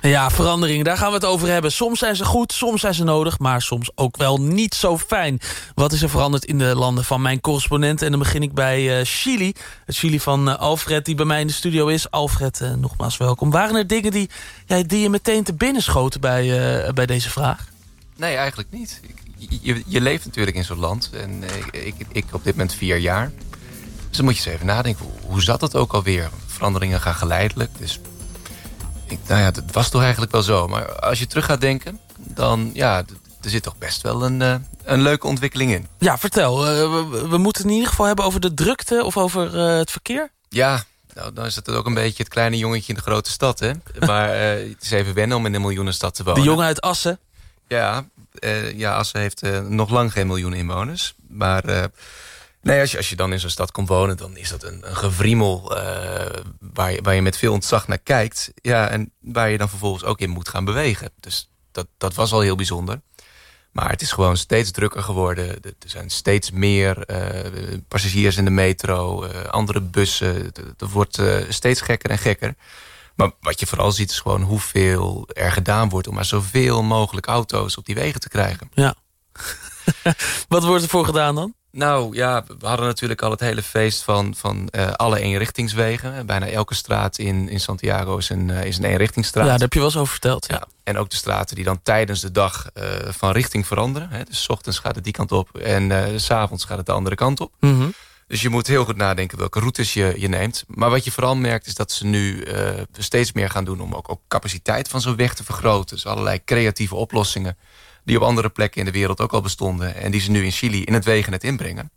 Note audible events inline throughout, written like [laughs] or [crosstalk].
Ja, veranderingen, daar gaan we het over hebben. Soms zijn ze goed, soms zijn ze nodig, maar soms ook wel niet zo fijn. Wat is er veranderd in de landen van mijn correspondenten? En dan begin ik bij uh, Chili. Het Chili van uh, Alfred, die bij mij in de studio is. Alfred, uh, nogmaals welkom. Waren er dingen die, ja, die je meteen te binnen schoten bij, bij deze vraag? Nee, eigenlijk niet. Je, je leeft natuurlijk in zo'n land. En ik, ik op dit moment vier jaar. Dus dan moet je eens even nadenken. Hoe zat het ook alweer? Veranderingen gaan geleidelijk. Dus ik, nou ja, het was toch eigenlijk wel zo. Maar als je terug gaat denken, dan ja, er zit toch best wel een, uh, een leuke ontwikkeling in. Ja, vertel. Uh, we, we, moeten het in ieder geval hebben over de drukte of over uh, het verkeer. Ja, nou, dan is het ook een beetje het kleine jongetje in de grote stad. Hè? [laughs] Maar het is even wennen om in een miljoenenstad te wonen. De jongen uit Assen? Ja, ja Assen heeft nog lang geen miljoen inwoners. Maar Nee, als je, als je dan in zo'n stad komt wonen... dan is dat een, een uh, waar, je, waar je met veel ontzag naar kijkt. Ja, en waar je dan vervolgens ook in moet gaan bewegen. Dus dat, dat was al heel bijzonder. Maar het is gewoon steeds drukker geworden. Er zijn steeds meer uh, passagiers in de metro, uh, andere bussen. Het wordt steeds gekker en gekker. Maar wat je vooral ziet is gewoon hoeveel er gedaan wordt... om maar zoveel mogelijk auto's op die wegen te krijgen. Ja. [laughs] wat wordt er voor gedaan dan? Nou ja, we hadden natuurlijk al het hele feest van, van uh, alle eenrichtingswegen. Bijna elke straat in, in Santiago is een, uh, is een eenrichtingsstraat. Ja, daar heb je wel eens over verteld. Ja. ja. En ook de straten die dan tijdens de dag uh, van richting veranderen. Hè. Dus s ochtends gaat het die kant op en s avonds gaat het de andere kant op. Mm -hmm. Dus je moet heel goed nadenken welke routes je, je neemt. Maar wat je vooral merkt is dat ze nu steeds meer gaan doen... om ook, ook capaciteit van zo'n weg te vergroten. Dus allerlei creatieve oplossingen die op andere plekken in de wereld ook al bestonden... en die ze nu in Chili in het wegennet inbrengen.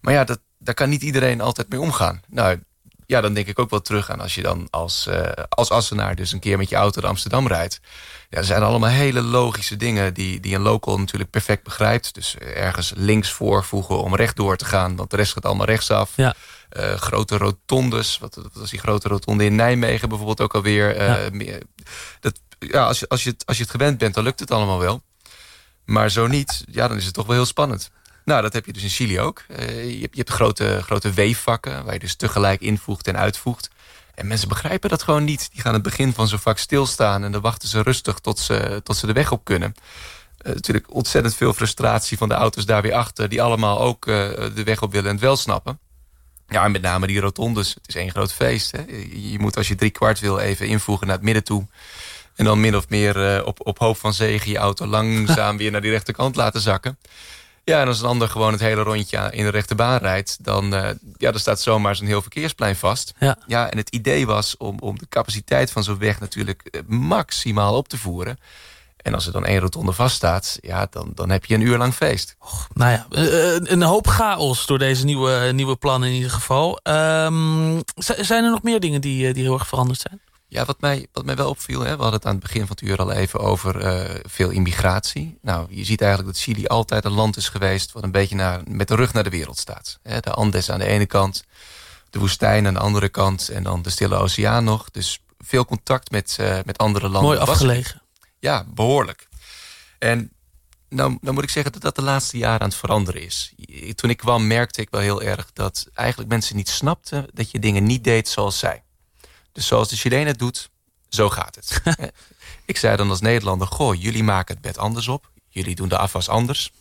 Maar ja, dat, daar kan niet iedereen altijd mee omgaan. Nou, ja, dan denk ik ook wel terug aan als je dan als, uh, als Assenaar... dus een keer met je auto naar Amsterdam rijdt. Ja, er zijn allemaal hele logische dingen die, die een local natuurlijk perfect begrijpt. Dus ergens links voorvoegen om rechtdoor te gaan... want de rest gaat allemaal rechtsaf. Ja. Uh, grote rotondes, wat, wat was die grote rotonde in Nijmegen bijvoorbeeld ook alweer. Uh, ja. Dat, ja, als, je, als, je het, als je het gewend bent, dan lukt het allemaal wel. Maar zo niet, ja, dan is het toch wel heel spannend. Nou, dat heb je dus in Chili ook. Uh, je, hebt, hebt grote, grote weefvakken waar je dus tegelijk invoegt en uitvoegt. En mensen begrijpen dat gewoon niet. Die gaan het begin van zo'n vak stilstaan... en dan wachten ze rustig tot ze, tot ze de weg op kunnen. Uh, natuurlijk ontzettend veel frustratie van de auto's daar weer achter... die allemaal ook uh, de weg op willen en het wel snappen. Ja, en met name die rotondes. Het is één groot feest. Hè? Je, je moet als je drie kwart wil even invoegen naar het midden toe... En dan min of meer uh, op, op hoop van zegen je auto langzaam [laughs] weer naar die rechterkant laten zakken. Ja, en als een ander gewoon het hele rondje in de rechterbaan rijdt... dan, uh, ja, dan staat zomaar zo'n heel verkeersplein vast. Ja. Ja, en het idee was om, om de capaciteit van zo'n weg natuurlijk uh, maximaal op te voeren. En als er dan één rotonde vaststaat, ja, dan, dan heb je een uur lang feest. Och, nou ja, een hoop chaos door deze nieuwe, nieuwe plannen in ieder geval. Um, zijn er nog meer dingen die, die heel erg veranderd zijn? Ja, wat mij, wat mij wel opviel, hè, we hadden het aan het begin van het uur al even over uh, veel immigratie. Nou, je ziet eigenlijk dat Chili altijd een land is geweest wat een beetje naar, met de rug naar de wereld staat. Hè, de Andes aan de ene kant, de woestijn aan de andere kant en dan de Stille Oceaan nog. Dus veel contact met, uh, met andere landen. Mooi afgelegen. Ja, behoorlijk. En nou, dan moet ik zeggen dat dat de laatste jaren aan het veranderen is. Toen ik kwam merkte ik wel heel erg dat eigenlijk mensen niet snapten... dat je dingen niet deed zoals zij. Dus zoals de Chileen het doet, zo gaat het. [laughs] ik zei dan als Nederlander, goh, jullie maken het bed anders op. Jullie doen de afwas anders.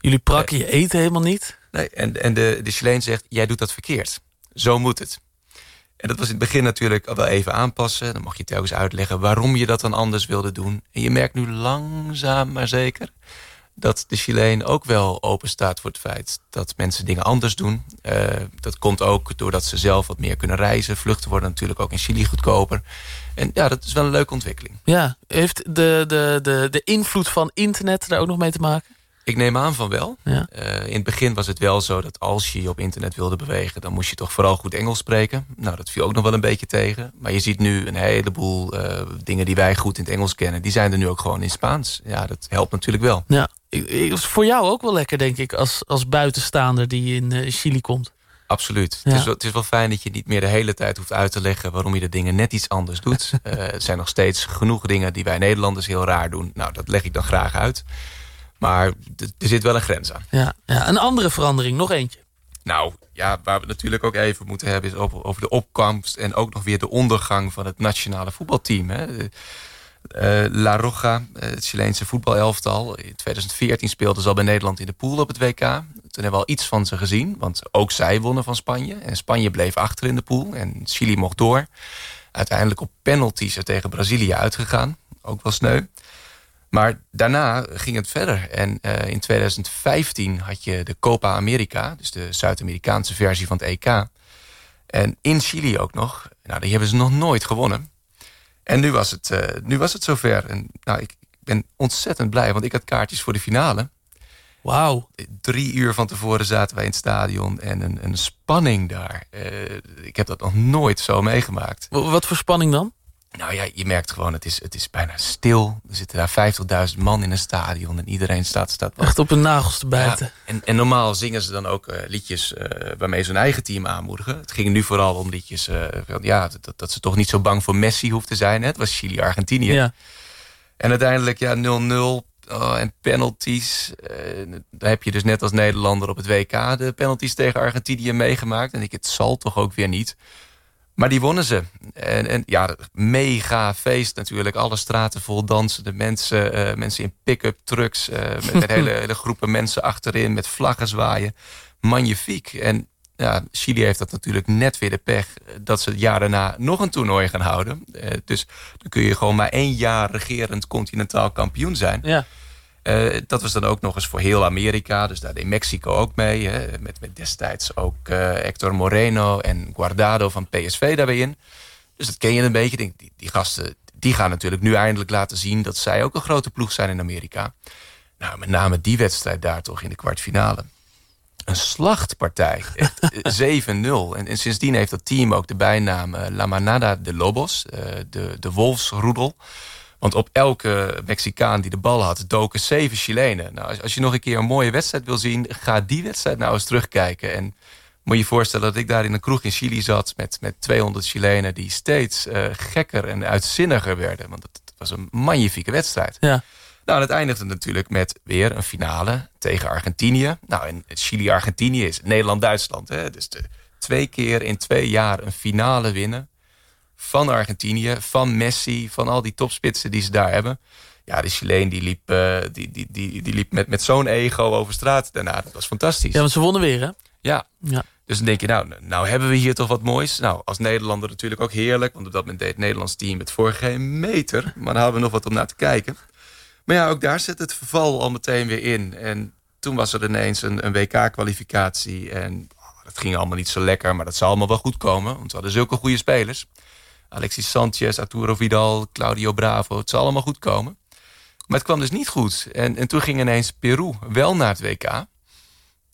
Jullie prakken je eten helemaal niet? Nee, en, en de, de Chileen zegt, jij doet dat verkeerd. Zo moet het. En dat was in het begin natuurlijk al wel even aanpassen. Dan mocht je telkens uitleggen waarom je dat dan anders wilde doen. En je merkt nu langzaam maar zeker dat de Chileen ook wel open staat voor het feit dat mensen dingen anders doen. Uh, dat komt ook doordat ze zelf wat meer kunnen reizen. Vluchten worden natuurlijk ook in Chili goedkoper. En ja, dat is wel een leuke ontwikkeling. Ja, heeft de, de, de, de invloed van internet daar ook nog mee te maken? Ik neem aan van wel. Ja. Uh, in het begin was het wel zo dat als je je op internet wilde bewegen... dan moest je toch vooral goed Engels spreken. Nou, dat viel ook nog wel een beetje tegen. Maar je ziet nu een heleboel uh, dingen die wij goed in het Engels kennen... die zijn er nu ook gewoon in Spaans. Ja, dat helpt natuurlijk wel. Ja, is voor jou ook wel lekker, denk ik... als, als buitenstaander die in uh, Chili komt. Absoluut. Ja. Het, is wel, het is wel fijn dat je niet meer de hele tijd hoeft uit te leggen... waarom je de dingen net iets anders doet. [laughs] er zijn nog steeds genoeg dingen die wij Nederlanders heel raar doen. Nou, dat leg ik dan graag uit. Maar er zit wel een grens aan. Ja, ja, een andere verandering, nog eentje. Nou, ja, waar we het natuurlijk ook even moeten hebben... is over, over de opkomst en ook nog weer de ondergang van het nationale voetbalteam. Hè. La Roja, het Chileense voetbalelftal. In 2014 speelden ze al bij Nederland in de pool op het WK. Toen hebben we al iets van ze gezien. Want ook zij wonnen van Spanje. En Spanje bleef achter in de pool. En Chili mocht door. Uiteindelijk op penalties er tegen Brazilië uitgegaan. Ook wel sneu. Maar daarna ging het verder. En uh, in 2015 had je de Copa America, dus de Zuid-Amerikaanse versie van het EK. En in Chili ook nog. Nou, die hebben ze nog nooit gewonnen. En nu was het, uh, nu was het zover. En nou, ik ben ontzettend blij, want ik had kaartjes voor de finale. Wauw. Drie uur van tevoren zaten wij in het stadion en een, een spanning daar. Uh, ik heb dat nog nooit zo meegemaakt. Wat voor spanning dan? Nou ja, je merkt gewoon, het is, het is bijna stil. Er zitten daar 50.000 man in een stadion en iedereen staat... staat Echt op hun nagels te bijten. Ja, en, en normaal zingen ze dan ook uh, liedjes uh, waarmee ze hun eigen team aanmoedigen. Het ging nu vooral om liedjes, uh, ja, dat, dat ze toch niet zo bang voor Messi hoeft te zijn. Hè? Het was Chili-Argentinië. Ja. En uiteindelijk, ja, 0-0. Oh, en penalties. daar heb je dus net als Nederlander op het WK de penalties tegen Argentinië meegemaakt. En ik, het zal toch ook weer niet. Maar die wonnen ze. En, en ja, mega feest natuurlijk. Alle straten vol dansende mensen. Uh, mensen in pick-up trucks. Uh, met, met [laughs] hele, hele, groepen mensen achterin. Met vlaggen zwaaien. Magnifiek. En ja, Chili heeft dat natuurlijk net weer de pech... dat ze het jaar daarna nog een toernooi gaan houden. Uh, dus dan kun je gewoon maar één jaar regerend continentaal kampioen zijn. Ja. Uh, dat was dan ook nog eens voor heel Amerika. Dus daar deed Mexico ook mee. Hè, met, met destijds ook uh, Hector Moreno en Guardado van PSV daarbij in. Dus dat ken je een beetje. Die, die, die, gasten die gaan natuurlijk nu eindelijk laten zien... dat zij ook een grote ploeg zijn in Amerika. Nou, met name die wedstrijd daar toch in de kwartfinale. Een slachtpartij. 7-0. [laughs] En, en, sindsdien heeft dat team ook de bijnaam uh, La Manada de Lobos. de, de wolfsroedel. Want op elke Mexicaan die de bal had, doken zeven Chilenen. Nou, als, als je nog een keer een mooie wedstrijd wil zien... ga die wedstrijd nou eens terugkijken. En moet je je voorstellen dat ik daar in een kroeg in Chili zat... met, met 200 Chilenen die steeds uh, gekker en uitzinniger werden. Want het was een magnifieke wedstrijd. Ja. Nou, het eindigde natuurlijk met weer een finale tegen Argentinië. Nou, en Chili-Argentinië is Nederland-Duitsland. Dus de, twee keer in twee jaar een finale winnen van Argentinië, van Messi, van al die topspitsen die ze daar hebben. Ja, de Chileen die liep, uh, die, die, die, die liep met, met zo'n ego over straat daarna. Dat was fantastisch. Ja, want ze wonnen weer, hè? Ja. ja. Dus dan denk je, nou, nou hebben we hier toch wat moois. Nou, als Nederlander natuurlijk ook heerlijk. Want op dat moment deed het Nederlands team het voor geen meter. [laughs] Maar dan hadden we nog wat om naar te kijken. Maar ja, ook daar zit het verval al meteen weer in. En toen was er ineens een, een WK-kwalificatie. En oh, dat ging allemaal niet zo lekker. Maar dat zou allemaal wel goed komen. Want we hadden zulke goede spelers. Alexis Sanchez, Arturo Vidal, Claudio Bravo. Het zal allemaal goed komen. Maar het kwam dus niet goed. En, en toen ging ineens Peru wel naar het WK.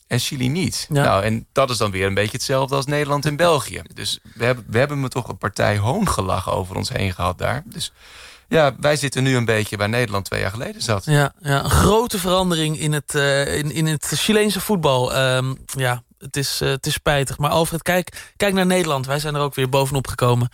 En Chili niet. Nou, en dat is dan weer een beetje hetzelfde als Nederland en België. [laughs] Dus we hebben, we hebben me toch een partij hoongelachen over ons heen gehad daar. Dus ja, wij zitten nu een beetje waar Nederland twee jaar geleden zat. Ja, ja een grote verandering in het, uh, in, in het Chileense voetbal. Um, ja, het is, uh, het is spijtig. Maar Alfred, kijk, kijk naar Nederland. Wij zijn er ook weer bovenop gekomen.